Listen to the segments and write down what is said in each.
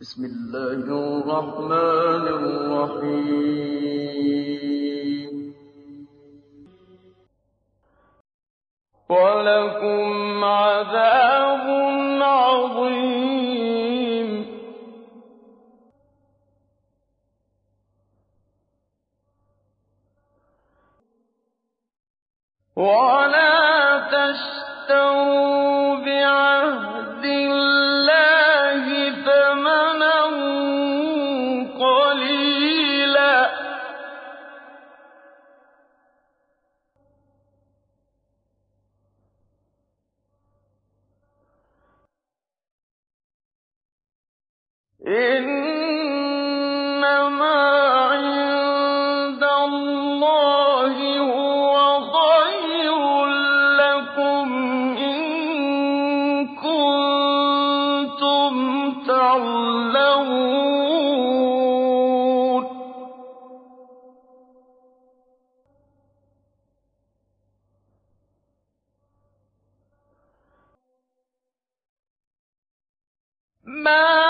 بسم الله الرحمن الرحيم. ولكم عذاب عظيم. ولا ما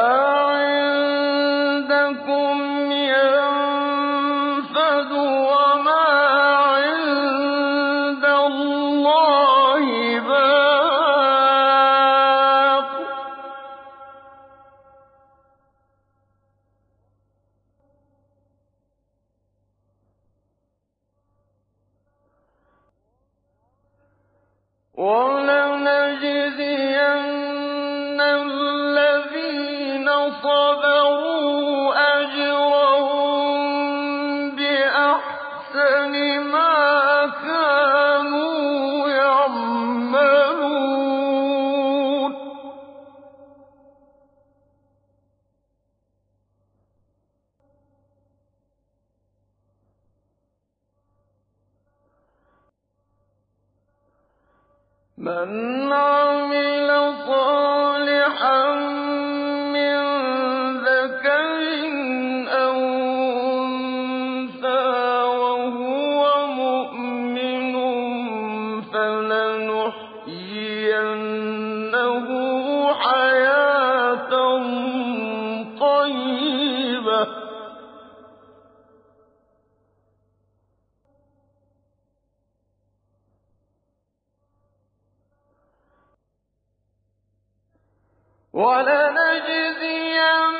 ولنجد من عمل ولنجزين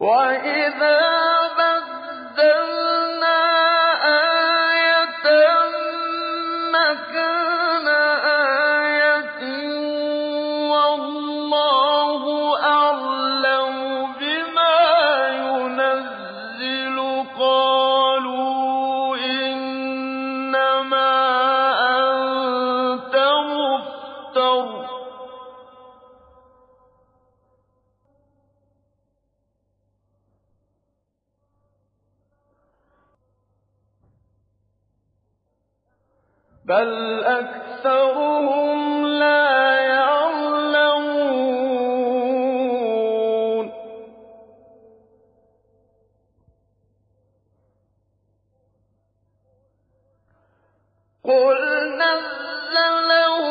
وَإِذَا بَلْ أَكْثَرُهُمْ لَا يَعْلَمُونَ قُلْ نَزَّلَهُ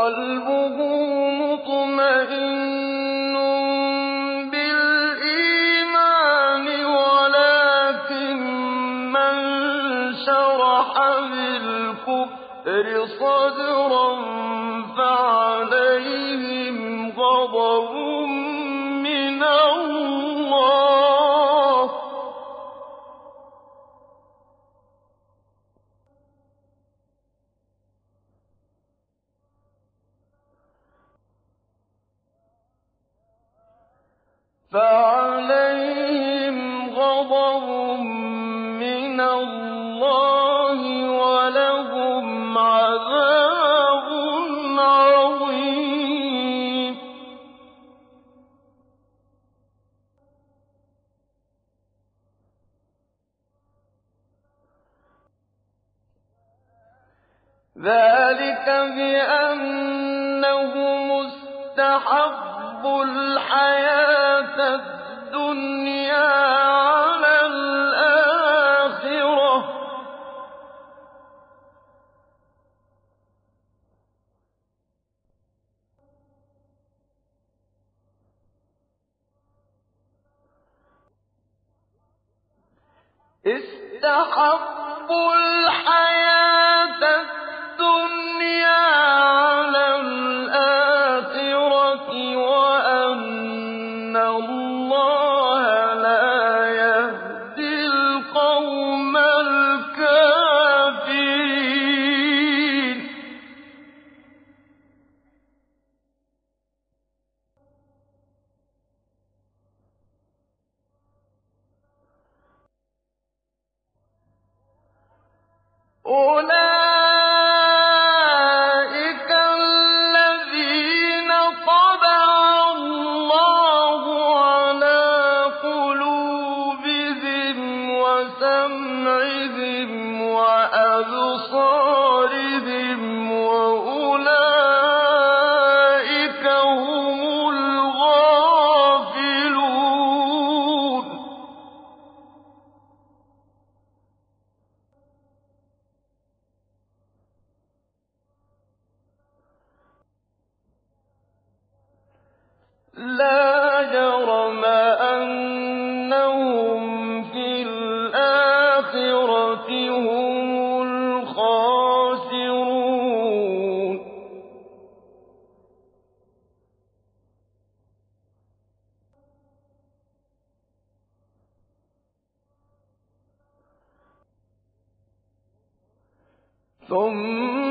قلبه مطمئن بالإيمان ولكن من شرح بالكفر صدرا فَعَلَى استحبوا الحياة أولئك ثم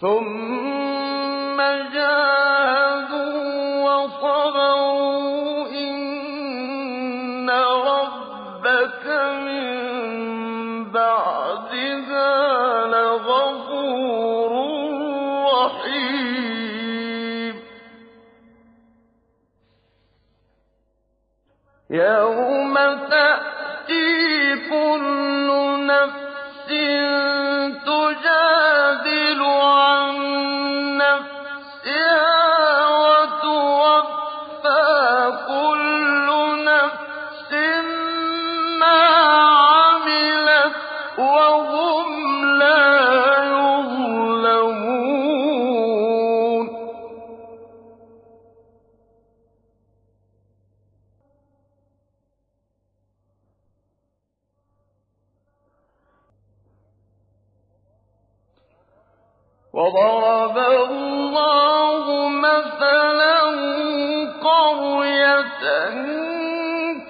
ثم جاء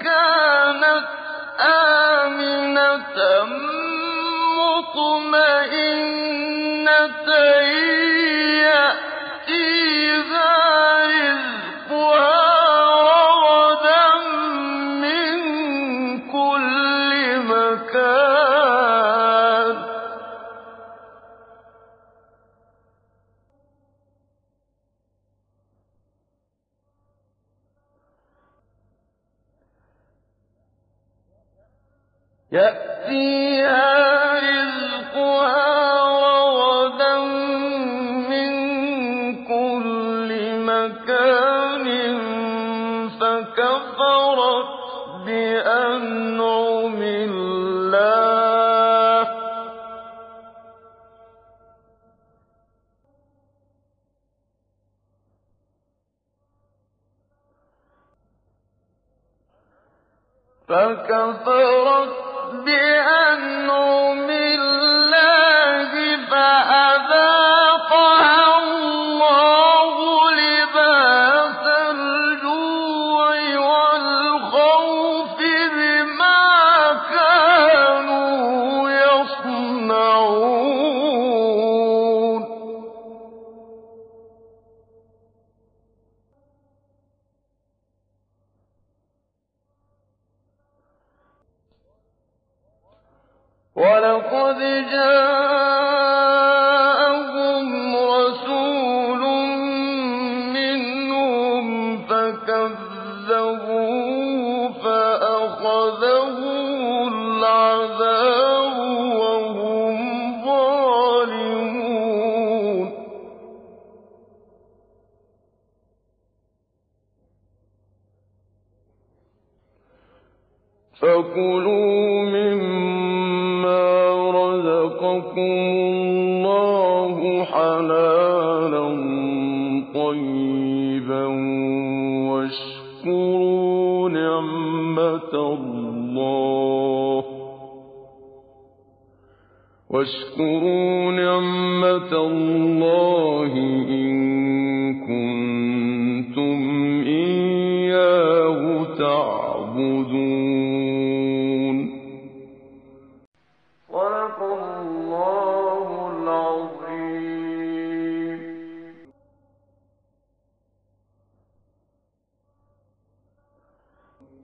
كانت آمنة مطمئنة فَكَفَرَتْ اللَّهِ. إِن كُنتُمْ إِيَّاهُ